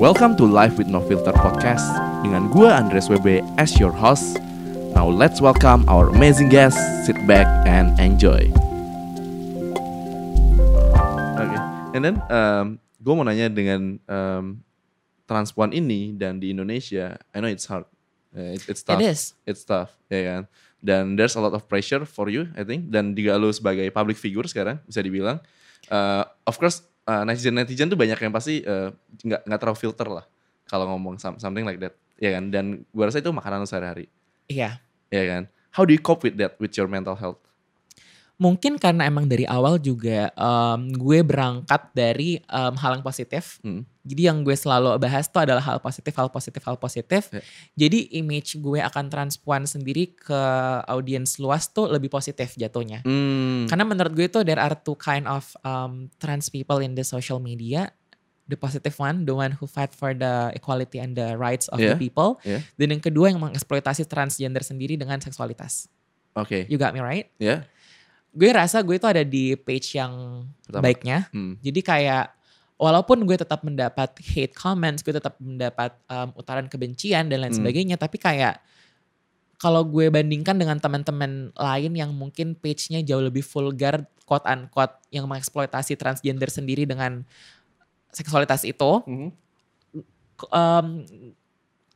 Welcome to Live with No Filter podcast dengan gue Andres WB as your host. Now let's welcome our amazing guest. Sit back and enjoy. Oke, okay. and then um, gue mau nanya dengan um, transpuan ini dan di Indonesia, I know it's hard, uh, it's, tough, It is. it's tough, ya kan. Dan there's a lot of pressure for you, I think. Dan juga lu sebagai public figure sekarang bisa dibilang. Uh, of course, uh, netizen netizen tuh banyak yang pasti uh, nggak nggak terlalu filter lah kalau ngomong some- something like that, ya kan. Dan gue rasa itu makanan sehari-hari, Iya. ya kan. How do you cope with that, with your mental health? Mungkin karena emang dari awal juga em, gue berangkat dari em, hal yang positif. Hmm. Jadi yang gue selalu bahas tuh adalah hal positif, hal positif, hal positif. Ya. Jadi image gue akan transpuan sendiri ke audiens luas tuh lebih positif jatuhnya. Hmm. Karena menurut gue itu there are two kind of um, trans people in the social media. The positive one, the one who fight for the equality and the rights of Yeah, the people. yeah. Dan yang kedua yang mengeksploitasi transgender sendiri dengan seksualitas. Oke, You got me right? ya. Gue rasa gue itu ada di page yang Pertama. baiknya. Hmm. Jadi kayak walaupun gue tetap mendapat hate comments, gue tetap mendapat um, utaran kebencian dan lain Hmm. sebagainya, tapi kayak kalau gue bandingkan dengan teman-teman lain yang mungkin page-nya jauh lebih vulgar, quote unquote, yang mengeksploitasi transgender sendiri dengan seksualitas itu, Mhm. um,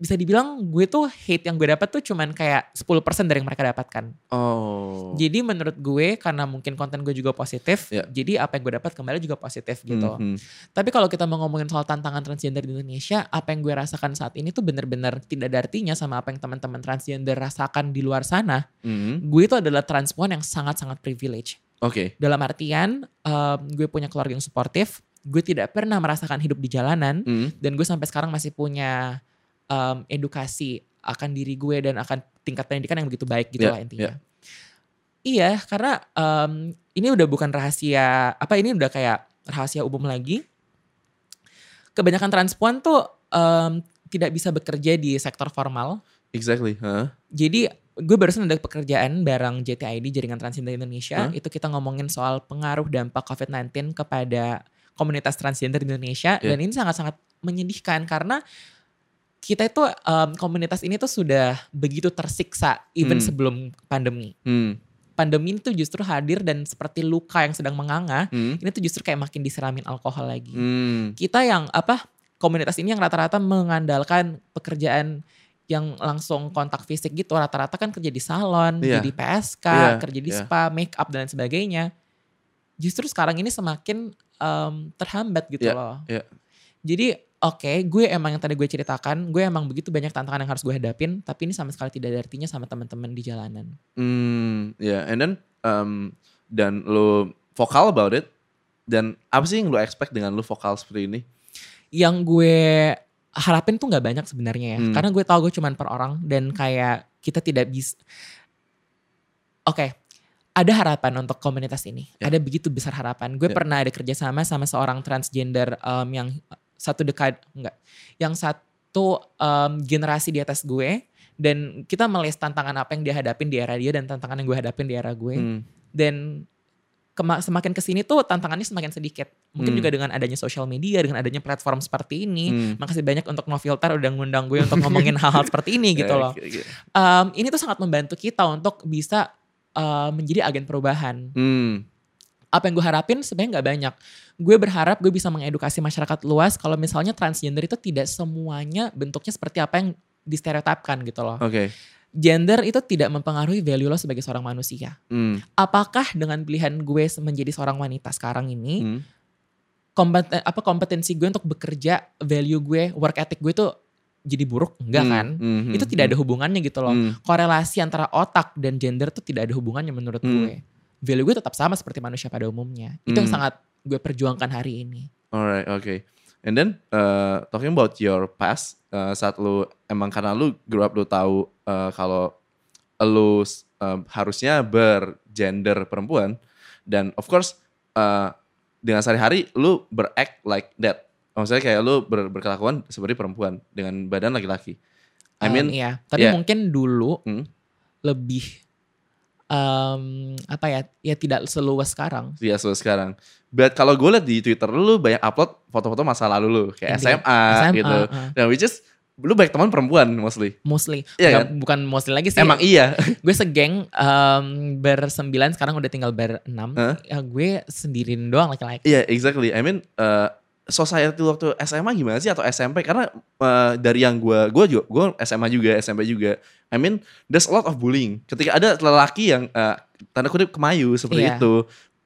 bisa dibilang gue tuh hate yang gue dapat tuh cuman kayak 10% dari yang mereka dapatkan. Oh. Jadi menurut gue karena mungkin konten gue juga positif, Ya. jadi apa yang gue dapat kembali juga positif gitu. Mhm. Tapi kalau kita mau ngomongin soal tantangan transgender di Indonesia, apa yang gue rasakan saat ini tuh bener-bener tidak ada artinya sama apa yang teman-teman transgender rasakan di luar sana. Mhm. Gue itu adalah transpuan yang sangat-sangat privilege. Oke. Dalam artian, um, gue punya keluarga yang suportif, gue tidak pernah merasakan hidup di jalanan, Mhm. dan gue sampai sekarang masih punya um, edukasi akan diri gue dan akan tingkat pendidikan yang begitu baik gitu Ya, lah intinya. Iya, karena um, ini udah bukan rahasia apa ini udah kayak rahasia umum lagi. Kebanyakan transpuan tuh um, tidak bisa bekerja di sektor formal. Exactly. Huh? Jadi gue barusan ada pekerjaan bareng JTID Jaringan Transgender Indonesia. Hah? Itu kita ngomongin soal pengaruh dampak COVID-19 kepada komunitas transgender di Indonesia. Iya. Dan ini sangat-sangat menyedihkan karena kita itu em, komunitas ini tuh sudah begitu tersiksa even Hmm. sebelum pandemi. Hmm. Pandemi itu justru hadir dan seperti luka yang sedang menganga, Hmm. ini tuh justru kayak makin disiramin alkohol lagi. Hmm. Kita yang apa komunitas ini yang rata-rata mengandalkan pekerjaan yang langsung kontak fisik gitu, rata-rata kan kerja di salon, Iya. jadi PSK, Iya, kerja di iya. spa, make up dan lain sebagainya. Justru sekarang ini semakin em, terhambat gitu Iya, loh. iya. Jadi oke, gue emang yang tadi gue ceritakan, gue emang begitu banyak tantangan yang harus gue hadapin, tapi ini sama sekali tidak ada artinya sama teman-teman di jalanan. Hmm. Yeah. And then um, dan lu vokal about it. Dan apa sih yang lu expect dengan lu vokal seperti ini? Yang gue harapin tuh nggak banyak sebenarnya ya, Hmm. karena gue tahu gue cuman per orang dan kayak kita tidak bisa. Oke, ada harapan untuk komunitas ini. Ya. Ada begitu besar harapan. Gue Ya. pernah ada kerjasama sama seorang transgender em, yang satu dekad enggak, yang satu em, generasi di atas gue dan kita melihat tantangan apa yang dia hadapin di era dia dan tantangan yang gue hadapin di era gue Hmm. dan kema- semakin ke sini tuh tantangannya semakin sedikit. Mungkin Hmm. juga dengan adanya sosial media, dengan adanya platform seperti ini. Hmm. Makasih banyak untuk No Filter udah ngundang gue untuk ngomongin hal-hal seperti ini gitu loh. Oke, oke. Em, ini tuh sangat membantu kita untuk bisa eh, menjadi agen perubahan. Hmm. Apa yang gue harapin sebenarnya nggak banyak. Gue berharap gue bisa mengedukasi masyarakat luas kalau misalnya transgender itu tidak semuanya bentuknya seperti apa yang distereotipkan gitu loh. Oke. Gender itu tidak mempengaruhi value lo sebagai seorang manusia. Hmm. Apakah dengan pilihan gue menjadi seorang wanita sekarang ini Hmm. kompeten, apa kompetensi gue untuk bekerja, value gue, work ethic gue tuh jadi buruk? Enggak Hmm. kan? Hmm. Itu tidak ada hubungannya gitu loh. Hmm. Korelasi antara otak dan gender tuh tidak ada hubungannya menurut Hmm. gue. Value gue tetap sama seperti manusia pada umumnya. Itu yang Hmm. sangat gue perjuangkan hari ini. Alright, okay. And then uh, talking about your past, uh, saat lu emang karena lu grew up lu tahu uh, kalau lu uh, harusnya bergender perempuan dan of course uh, dengan sehari-hari lu beract like that. Maksudnya kayak lu ber- berkelakuan seperti perempuan dengan badan laki-laki. I Um, mean, iya. Tapi yeah. mungkin dulu Hmm. lebih um, apa ya ya tidak seluas sekarang. Iya so sekarang. But kalau gue liat di Twitter lu banyak upload foto-foto masa lalu lu kayak. SMA, SMA, gitu. uh. Nah which is lu banyak teman perempuan mostly. Mostly, Iya Nggak- bukan mostly lagi sih. Emang iya. gue segeng um, bersembilan sekarang udah tinggal berenam. Hah? Ya gue sendirian doang laki-laki. Iya exactly. I mean uh, society waktu SMA gimana sih atau SMP? Karena uh, dari yang gue, gue juga, gue SMA juga, SMP juga. I mean there's a lot of bullying. Ketika ada lelaki yang uh, tanda kutip kemayu seperti Iya. itu.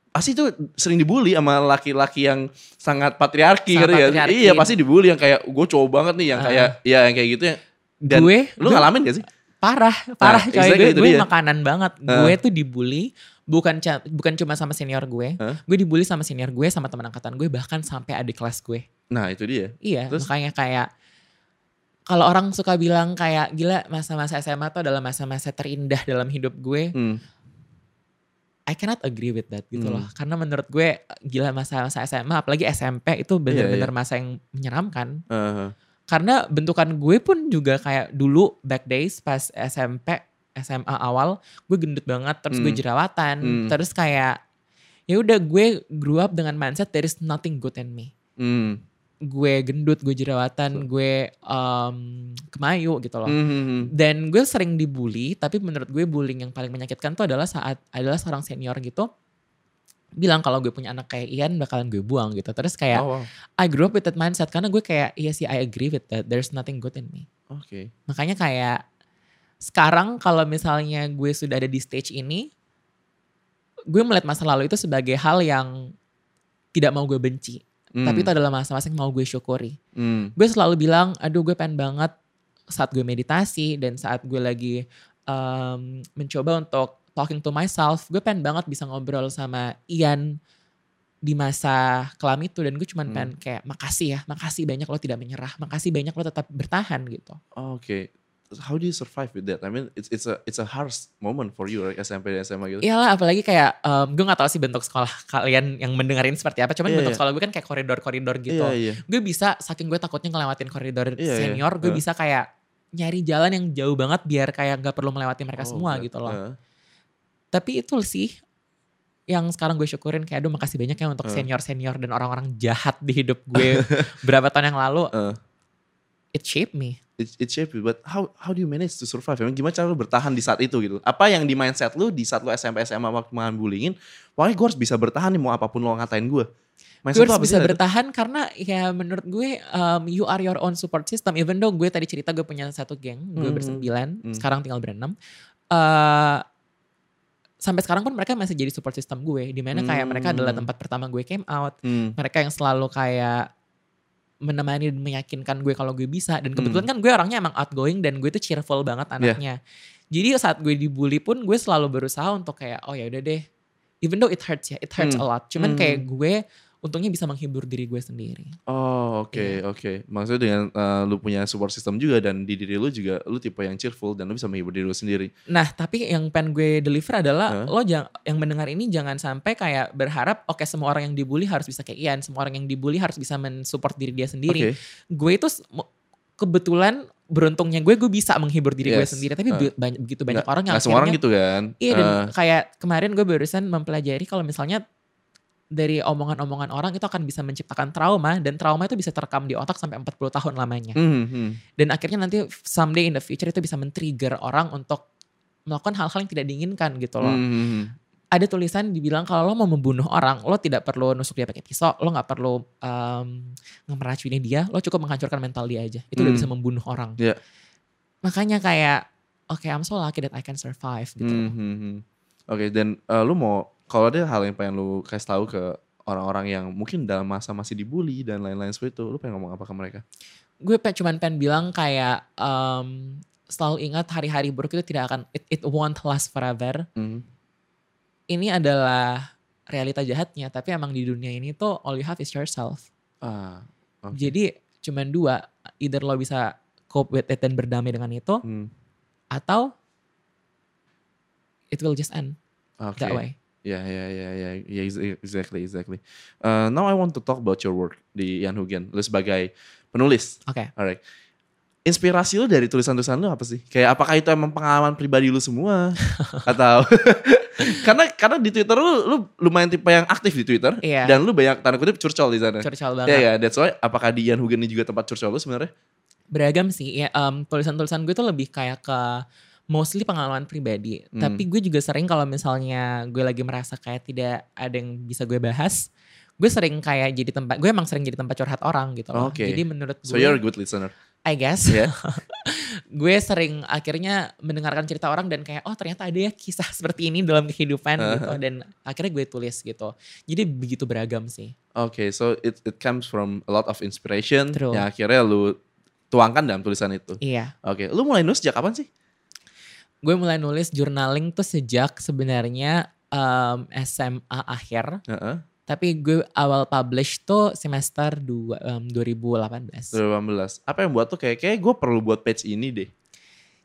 Pasti itu sering dibully sama laki-laki yang sangat patriarki Sangat nggak? patriarki. Iya pasti dibully yang kayak gue cowok banget nih yang Ah. kayak ya yang kayak gitu yang dan gue, lu gue ngalamin gak sih? parah, parah Nah, coy. exactly gue, itu gue makanan banget. Ah. Gue tuh dibully bukan bukan cuma sama senior gue. Hah? Gue dibully sama senior gue, sama teman angkatan gue, bahkan sampai adik kelas gue. Nah itu dia. Iya, Terus? makanya kayak kalau orang suka bilang kayak gila masa-masa SMA tuh adalah masa-masa terindah dalam hidup gue, Hmm. I cannot agree with that gitu Hmm. loh. Karena menurut gue gila masa-masa SMA apalagi SMP itu bener-bener iya. masa yang menyeramkan. Uh, Karena bentukan gue pun juga kayak dulu back days pas SMP, SMA awal, gue gendut banget terus gue Hmm. jerawatan, Hmm. terus kayak ya udah gue grew up dengan mindset there is nothing good in me. hmm. Gue gendut, gue jerawatan, gue um, kemayu gitu loh. Hmm, hmm, hmm. Dan gue sering dibully, tapi menurut gue bullying yang paling menyakitkan tuh adalah saat adalah seorang senior gitu bilang kalau gue punya anak kayak Ian bakalan gue buang gitu. Terus kayak Oh, wow. I grew up with that mindset karena gue kayak iya sih I agree with that. There's nothing good in me. Oke. Makanya kayak sekarang kalau misalnya gue sudah ada di stage ini, gue melihat masa lalu itu sebagai hal yang tidak mau gue benci. Hmm. Tapi itu adalah masa-masa yang mau gue syukuri. Hmm. Gue selalu bilang, aduh gue pengen banget saat gue meditasi dan saat gue lagi um, mencoba untuk talking to myself, gue pengen banget bisa ngobrol sama Ian di masa kelam itu dan gue cuman Hmm. pengen kayak makasih ya, makasih banyak lo tidak menyerah, makasih banyak lo tetap bertahan gitu. Oke. How do you survive with that? I mean, it's it's a it's a harsh moment for you, like SMP dan SMA gitu. Iyalah apalagi kayak um, gue gak tahu sih bentuk sekolah kalian yang mendengarin seperti apa. Cuman Iya, bentuk iya. sekolah gue kan kayak koridor-koridor gitu. Iya iya. Gue bisa saking gue takutnya ngelewatin koridor Iya, iya. senior, gue Heeh. bisa kayak nyari jalan yang jauh banget biar kayak gak perlu melewati mereka Oh, semua God. gitu loh. Uh, Tapi itu sih yang sekarang gue syukurin kayak aduh makasih banyak ya untuk senior-senior dan orang-orang jahat di hidup gue berapa tahun yang lalu. uh, It shaped me. It, it shaped you, but how how do you manage to survive? Emang gimana cara lu bertahan di saat itu gitu? Apa yang di mindset lu di saat lu SMP SMA waktu makan bullyingin? Pokoknya gue harus bisa bertahan nih mau apa pun lo ngatain gue. gue harus bisa bertahan karena ya menurut gue um, you are your own support system. Even though gue tadi cerita gue punya satu geng, gue Mhm. bersembilan, Hmm. sekarang tinggal berenam. Eh, sampai sekarang pun mereka masih jadi support system gue. Di mana kayak mereka adalah Hmm. tempat pertama gue came out. Hmm. Mereka yang selalu kayak menemani dan meyakinkan gue kalau gue bisa. Dan kebetulan Hmm. kan gue orangnya emang outgoing dan gue tuh cheerful banget anaknya. Jadi saat gue dibully pun gue selalu berusaha untuk kayak oh ya udah deh. Even though it hurts ya, it hurts Hmm. a lot. Cuman Hmm. kayak gue untungnya bisa menghibur diri gue sendiri. Oh oke Iya. oke. Maksudnya dengan uh, lu punya support system juga dan di diri lu juga lu tipe yang cheerful dan lu bisa menghibur diri lu sendiri. Nah, tapi yang pengen gue deliver adalah Hah? lo jangan yang mendengar ini jangan sampai kayak berharap oke semua orang yang dibully harus bisa kayak Ian, semua orang yang dibully harus bisa mensupport diri dia sendiri. Oke. Gue itu kebetulan beruntungnya gue gue bisa menghibur diri gue Yes. sendiri, tapi Uh. banyak, begitu banyak Nggak- orang yang nggak semua orang gitu kan. Iya dan Uh, kayak kemarin gue barusan mempelajari kalau misalnya dari omongan-omongan orang itu akan bisa menciptakan trauma dan trauma itu bisa terekam di otak sampai 40 tahun lamanya. hmm, hmm. Dan akhirnya nanti someday in the future itu bisa men-trigger orang untuk melakukan hal-hal yang tidak diinginkan gitu loh. Hmm, hmm. Ada tulisan dibilang kalau lo mau membunuh orang, lo tidak perlu nusuk dia pakai pisau, lo nggak perlu um, meracuni dia, lo cukup menghancurkan mental dia aja. Itu udah Hmm. bisa membunuh orang. Iya. Makanya kayak, oke I'm so lucky that I can survive gitu. Hmm, hmm. Oke, dan uh, lu mau kalau ada hal yang pengen lu kasih tahu ke orang-orang yang mungkin dalam masa masih dibully dan lain-lain seperti itu, lu pengen ngomong apa ke mereka? Gue pe- cuman pengen bilang kayak um, selalu ingat hari-hari buruk itu tidak akan it, it won't last forever. Hmm. Ini adalah realita jahatnya, tapi emang di dunia ini tuh all you have is yourself. Ah, oke. Jadi cuman dua, either lo bisa cope with it dan berdamai dengan itu, Hmm, atau it will just end Oke. that way. Ya, ya, ya, ya, ya, ex- exactly, exactly. Uh, now I want to talk about your work di Jan Hugen. Lu sebagai penulis, Oke. alright. inspirasi lu dari tulisan-tulisan lu apa sih? Kayak apakah itu emang pengalaman pribadi lu semua atau karena karena di Twitter lu lu lumayan tipe yang aktif di Twitter Iya. dan lu banyak tanda kutip curcol di sana. curcol Iya banget ya, that's why apakah di Ian Hugen ini juga tempat curcol lu sebenarnya? beragam sih ya em, tulisan-tulisan gue tuh lebih kayak ke mostly pengalaman pribadi Hmm. tapi gue juga sering kalau misalnya gue lagi merasa kayak tidak ada yang bisa gue bahas gue sering kayak jadi tempat gue emang sering jadi tempat curhat orang gitu loh Oke. jadi menurut gue So you're a good listener. I guess Ya. gue sering akhirnya mendengarkan cerita orang dan kayak oh ternyata ada ya kisah seperti ini dalam kehidupan gitu dan akhirnya gue tulis gitu jadi begitu beragam sih Oke, so it it comes from a lot of inspiration True. yang akhirnya lu tuangkan dalam tulisan itu. iya Oke, lu mulai nulis sejak kapan sih? Gue mulai nulis journaling tuh sejak sebenarnya em, SMA akhir Heeh. Tapi gue awal publish tuh semester 2, em, 2018. 2018. Apa yang buat tuh kayak kayak gue perlu buat page ini deh.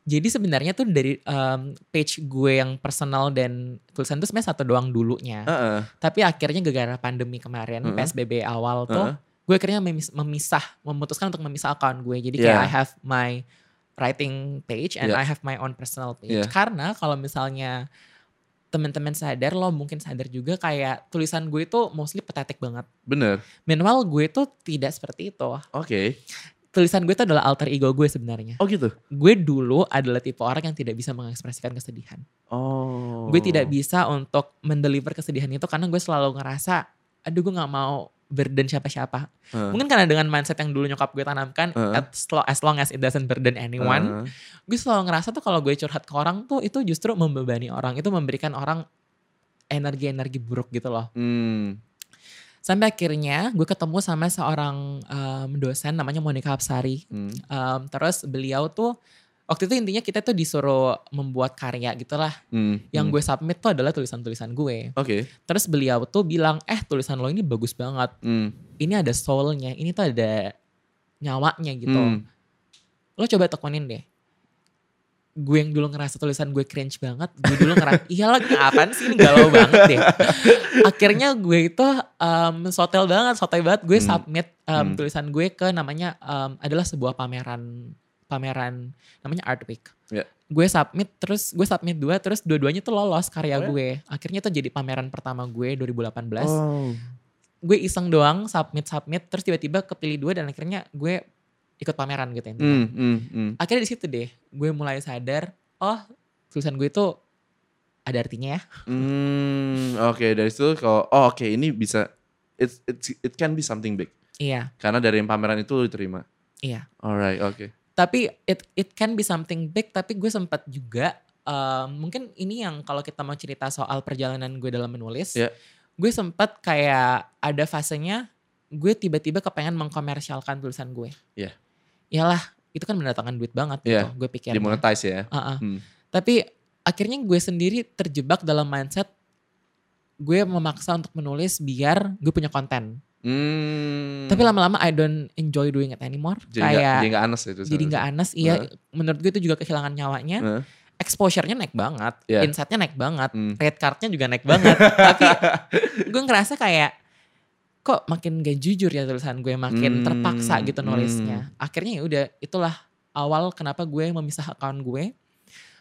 Jadi sebenarnya tuh dari em, page gue yang personal dan tulisan tuh sebenarnya satu doang dulunya. Heeh. Tapi akhirnya gara-gara pandemi kemarin, Heeh. PSBB awal tuh, Heeh. gue akhirnya memis- memisah, memutuskan untuk memisah account gue. Jadi Yeah. kayak I have my writing page and Yeah. I have my own personal page. Yeah. Karena kalau misalnya teman-teman sadar, lo mungkin sadar juga kayak tulisan gue itu mostly pathetic banget. Bener. Meanwhile gue tuh tidak seperti itu. Oke. tulisan gue itu adalah alter ego gue sebenarnya. Oh gitu. Gue dulu adalah tipe orang yang tidak bisa mengekspresikan kesedihan. Oh. Gue tidak bisa untuk mendeliver kesedihan itu karena gue selalu ngerasa, aduh gue nggak mau burden siapa-siapa. Heeh. Mungkin karena dengan mindset yang dulu nyokap gue tanamkan, Heeh. as, long, as long as it doesn't burden anyone, Heeh. gue selalu ngerasa tuh kalau gue curhat ke orang tuh itu justru membebani orang, itu memberikan orang energi-energi buruk gitu loh. Hmm. Sampai akhirnya gue ketemu sama seorang em, dosen namanya Monica Hapsari. Hmm. Um, terus beliau tuh waktu itu intinya kita tuh disuruh membuat karya gitulah. Hmm. Yang Hmm. gue submit tuh adalah tulisan-tulisan gue. Oke. Terus beliau tuh bilang, eh tulisan lo ini bagus banget. Hmm. Ini ada soulnya, ini tuh ada nyawanya gitu. Hmm. Lo coba tekunin deh. Gue yang dulu ngerasa tulisan gue cringe banget. Gue dulu ngerasa, iya lo apaan sih ini galau banget deh. Akhirnya gue itu um, sotel banget, sotoy banget. Gue Hmm. submit um, Hmm. tulisan gue ke namanya um, adalah sebuah pameran pameran namanya Art Week. Ya. Gue submit terus gue submit dua terus dua-duanya tuh lolos karya Oh ya? gue. Akhirnya tuh jadi pameran pertama gue 2018. Oh. Gue iseng doang submit submit terus tiba-tiba kepilih dua dan akhirnya gue ikut pameran gitu. Hmm. Hmm. Hmm. Akhirnya di situ deh gue mulai sadar, oh tulisan gue itu ada artinya ya. Hmm, oke dari situ kalau oh oke ini bisa it, it it can be something big Iya, karena dari pameran itu lu diterima. iya. Alright, oke. Tapi it it can be something big tapi gue sempat juga um, mungkin ini yang kalau kita mau cerita soal perjalanan gue dalam menulis, Iya. gue sempat kayak ada fasenya gue tiba-tiba kepengen mengkomersialkan tulisan gue. Iya. Iyalah, itu kan mendatangkan duit banget Iya, gitu, gue pikirnya. Dimonetize ya. Uh-uh. Hmm. Tapi akhirnya gue sendiri terjebak dalam mindset gue memaksa untuk menulis biar gue punya konten. Hmm. Tapi lama-lama I don't enjoy doing it anymore. jadi kayak jadi nggak anes itu. jadi nggak anes. Iya, menurut gue itu juga kehilangan nyawanya. Heeh. Exposure-nya naik banget, Iya. insight-nya naik banget, Hmm. rate card-nya juga naik banget. Tapi gue ngerasa kayak kok makin gak jujur ya tulisan gue, makin Hmm, terpaksa gitu nulisnya. Akhirnya ya udah itulah awal kenapa gue memisah account gue.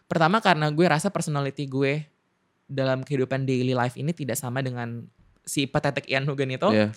Pertama karena gue rasa personality gue dalam kehidupan daily life ini tidak sama dengan si pathetic Ian Hugan itu. Iya.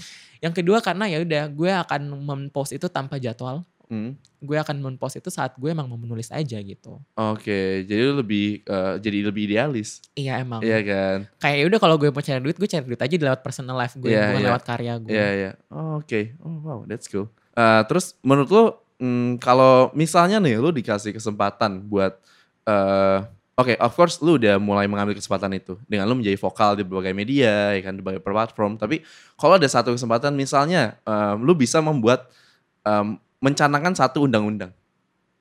Yang kedua karena ya udah gue akan mempost itu tanpa jadwal. Hmm. Gue akan mempost itu saat gue emang mau menulis aja gitu. Oke, jadi lu lebih eh, jadi lebih idealis. Iya emang. Iya kan? Kayak ya udah kalau gue mau cari duit, gue cari duit aja lewat personal life gue, Iya, bukan iya. lewat karya gue. Iya, iya. Oh, Oke. Oh, wow, that's cool. Eh, terus menurut lu mm, kalau misalnya nih lu dikasih kesempatan buat eh Oke, of course lu udah mulai mengambil kesempatan itu dengan lu menjadi vokal di berbagai media, ya kan, di berbagai platform. Tapi kalau ada satu kesempatan, misalnya em, lu bisa membuat em, mencanangkan satu undang-undang,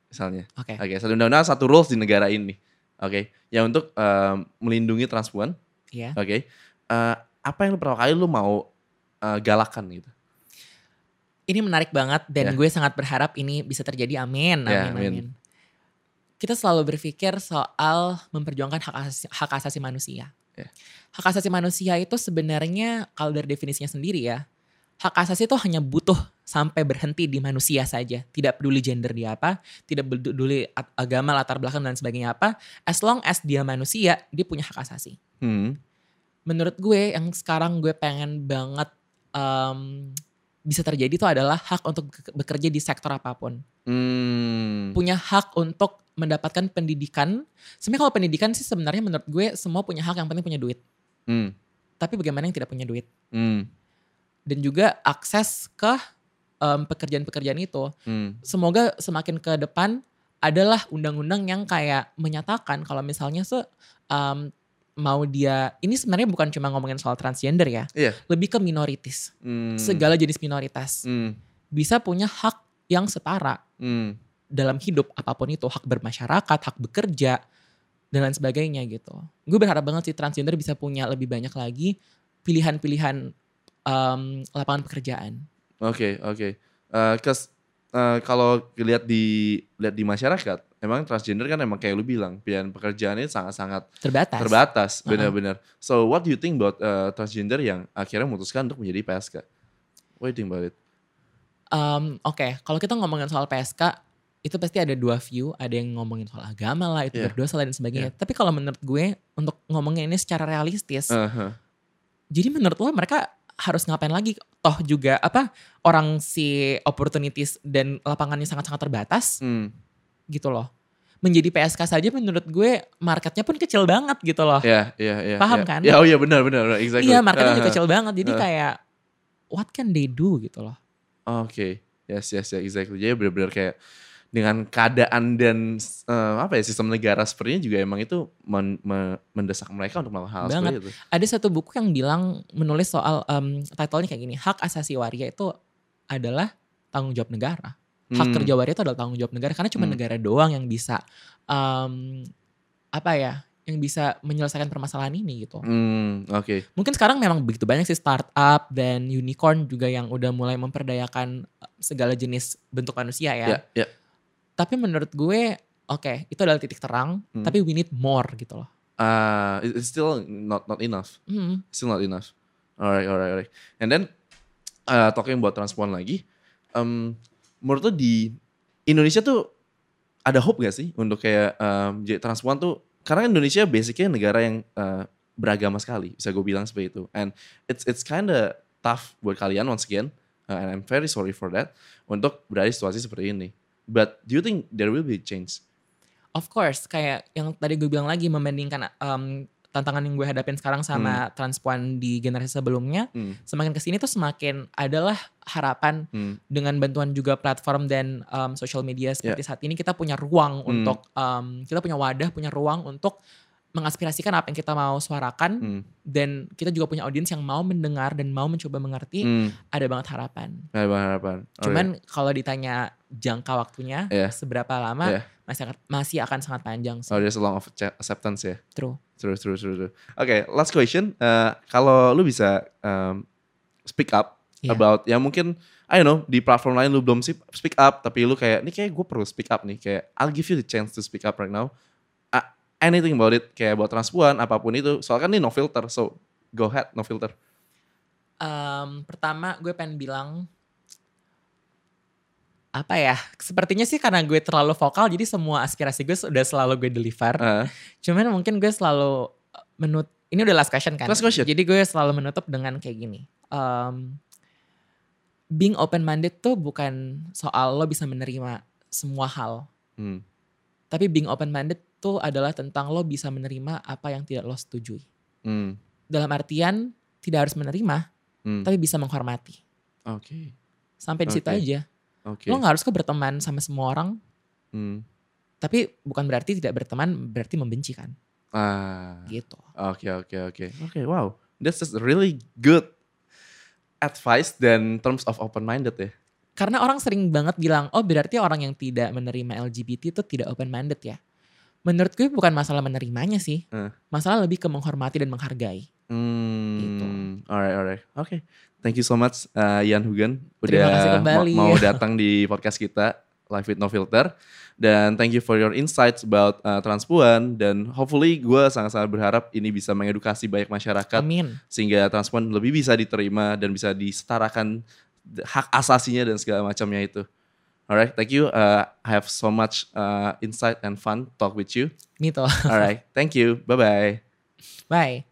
misalnya. Oke. Oke, satu undang-undang, satu rules di negara ini. Oke, yang untuk em, melindungi transpuan. Iya. Oke, Eh, apa yang pertama kali lu mau eh, galakan gitu? Ini menarik banget dan Ya. gue sangat berharap ini bisa terjadi. Amin, Ya, amin, amin. amin. Kita selalu berpikir soal memperjuangkan hak asasi, hak asasi manusia. Ya. Hak asasi manusia itu sebenarnya kalau dari definisinya sendiri ya, hak asasi itu hanya butuh sampai berhenti di manusia saja. Tidak peduli gender dia apa, tidak peduli ag- agama, latar belakang dan sebagainya apa. As long as dia manusia, dia punya hak asasi. Hmm. Menurut gue yang sekarang gue pengen banget em, bisa terjadi itu adalah hak untuk beke- bekerja di sektor apa pun. Hmm. Punya hak untuk mendapatkan pendidikan. Sebenarnya kalau pendidikan sih sebenarnya menurut gue semua punya hak yang penting punya duit. Hmm. Tapi bagaimana yang tidak punya duit? Hmm. Dan juga akses ke em, pekerjaan-pekerjaan itu. Hmm. semoga semakin ke depan adalah undang-undang yang kayak menyatakan kalau misalnya se um, mau dia ini sebenarnya bukan cuma ngomongin soal transgender ya, Iya. lebih ke minoritas, Hmm. segala jenis minoritas Hmm. bisa punya hak yang setara Hmm. Dalam hidup apa pun itu, hak bermasyarakat, hak bekerja dan lain sebagainya gitu. Gue berharap banget sih transgender bisa punya lebih banyak lagi pilihan-pilihan um, lapangan pekerjaan. Oke, oke. Eh, kes- eh, kalau lihat di lihat di masyarakat, emang transgender kan emang kayak lu bilang, pilihan pekerjaannya sangat-sangat Terbatas. terbatas, benar-benar. So, what do you think about eh, transgender yang akhirnya memutuskan untuk menjadi PSK? What do you think about it? Um, Oke, kalau kita ngomongin soal PSK, itu pasti ada dua view. Ada yang ngomongin soal agama lah, itu Iya. berdosa lah dan sebagainya. Tapi kalau menurut gue, untuk ngomongin ini secara realistis, Uh-huh. jadi menurut lo mereka harus ngapain lagi? Toh juga apa orang si opportunities dan lapangannya sangat-sangat terbatas Hmm. gitu loh. Menjadi PSK saja menurut gue marketnya pun kecil banget gitu loh. Ya, ya, ya. Paham ya. kan? Ya, oh iya benar, benar, benar, exactly. Iya marketnya juga Uh-huh. kecil banget. Jadi Uh. kayak what can they do gitu loh. Oke, yes, yes, yes, exactly. Jadi benar-benar kayak dengan keadaan dan eh, apa ya sistem negara sepertinya juga emang itu men- me- mendesak mereka untuk melakukan hal Banget. seperti itu. ada satu buku yang bilang menulis soal um, title-nya kayak gini hak asasi waria itu adalah tanggung jawab negara hak Hmm. kerja waria itu adalah tanggung jawab negara karena cuma Hmm. negara doang yang bisa um, apa ya yang bisa menyelesaikan permasalahan ini gitu Hmm, oke. mungkin sekarang memang begitu banyak sih startup dan unicorn juga yang udah mulai memperdayakan uh, segala jenis bentuk manusia ya Ya, ya. Tapi menurut gue oke itu adalah titik terang Hmm. tapi we need more gitu loh it- it's still not not enough. Hmm. Still not enough. Alright, alright, alright. And then uh, talking about transpon lagi, um, menurut lo di Indonesia tuh ada hope gak sih untuk kayak um, jadi transpon tuh karena Indonesia basicnya negara yang uh, beragama sekali, bisa gue bilang seperti itu. And it's it's kinda tough buat kalian once again, uh, and I'm very sorry for that untuk berada di situasi seperti ini. But do you think there will be change? Of course, kayak yang tadi gue bilang lagi membandingkan um, tantangan yang gue hadapin sekarang sama transpuan di generasi sebelumnya, Hmm, semakin ke sini tuh semakin adalah harapan hmm, dengan bantuan juga platform dan um, social media. Seperti saat ini kita punya ruang Hmm. untuk um, kita punya wadah, punya ruang untuk mengaspirasikan apa yang kita mau suarakan hmm, dan kita juga punya audiens yang mau mendengar dan mau mencoba mengerti. hmm. Ada banget harapan. Harapan, harapan. Alright. Cuman kalau ditanya jangka waktunya Iya. seberapa lama Iya. masih akan- masih akan sangat panjang sih. Oh, there's a long of acce- acceptance ya. True. True, true, true, true. Oke, last question. Eh, kalau lu bisa um, speak up Iya. about yang mungkin I don't know di platform lain lu belum sih speak up tapi lu kayak ini kayak gue perlu speak up nih kayak I'll give you the chance to speak up right now. Anything about it kayak buat transpuan apa pun itu. Soalnya kan ini no filter, so go ahead no filter. Em, pertama gue pengen bilang apa ya? Sepertinya sih karena gue terlalu vokal jadi semua aspirasi gue sudah selalu gue deliver. Eh, Cuman mungkin gue selalu uh, menut ini udah last question kan. Last question. Jadi gue selalu menutup dengan kayak gini. Em, being open minded tuh bukan soal lo bisa menerima semua hal. hmm, Tapi being open minded tuh adalah tentang lo bisa menerima apa yang tidak lo setujui. hmm, Dalam artian tidak harus menerima, hmm. tapi bisa menghormati. Oke, Sampai di situ Oke. aja. oke. Lo gak harus kok berteman sama semua orang, Hmm. tapi bukan berarti tidak berteman berarti membenci kan, Ah, gitu. Oke oke oke oke wow that's just really good advice dan terms of open minded ya. Karena orang sering banget bilang, oh berarti orang yang tidak menerima LGBT itu tidak open minded ya. Menurut gue bukan masalah menerimanya sih, Eh. masalah lebih ke menghormati dan menghargai. Hmm, Gitu. alright alright oke thank you so much uh, Ian Hugen udah kembali. mau, mau datang di podcast kita Live with No Filter dan thank you for your insights about uh, transpuan dan hopefully gue sangat-sangat berharap ini bisa mengedukasi banyak masyarakat Amin. sehingga transpuan lebih bisa diterima dan bisa disetarakan hak asasinya dan segala macamnya itu. Alright, thank you. Uh, I have so much uh, insight and fun talk with you. Me too. Alright, thank you. Bye bye. Bye.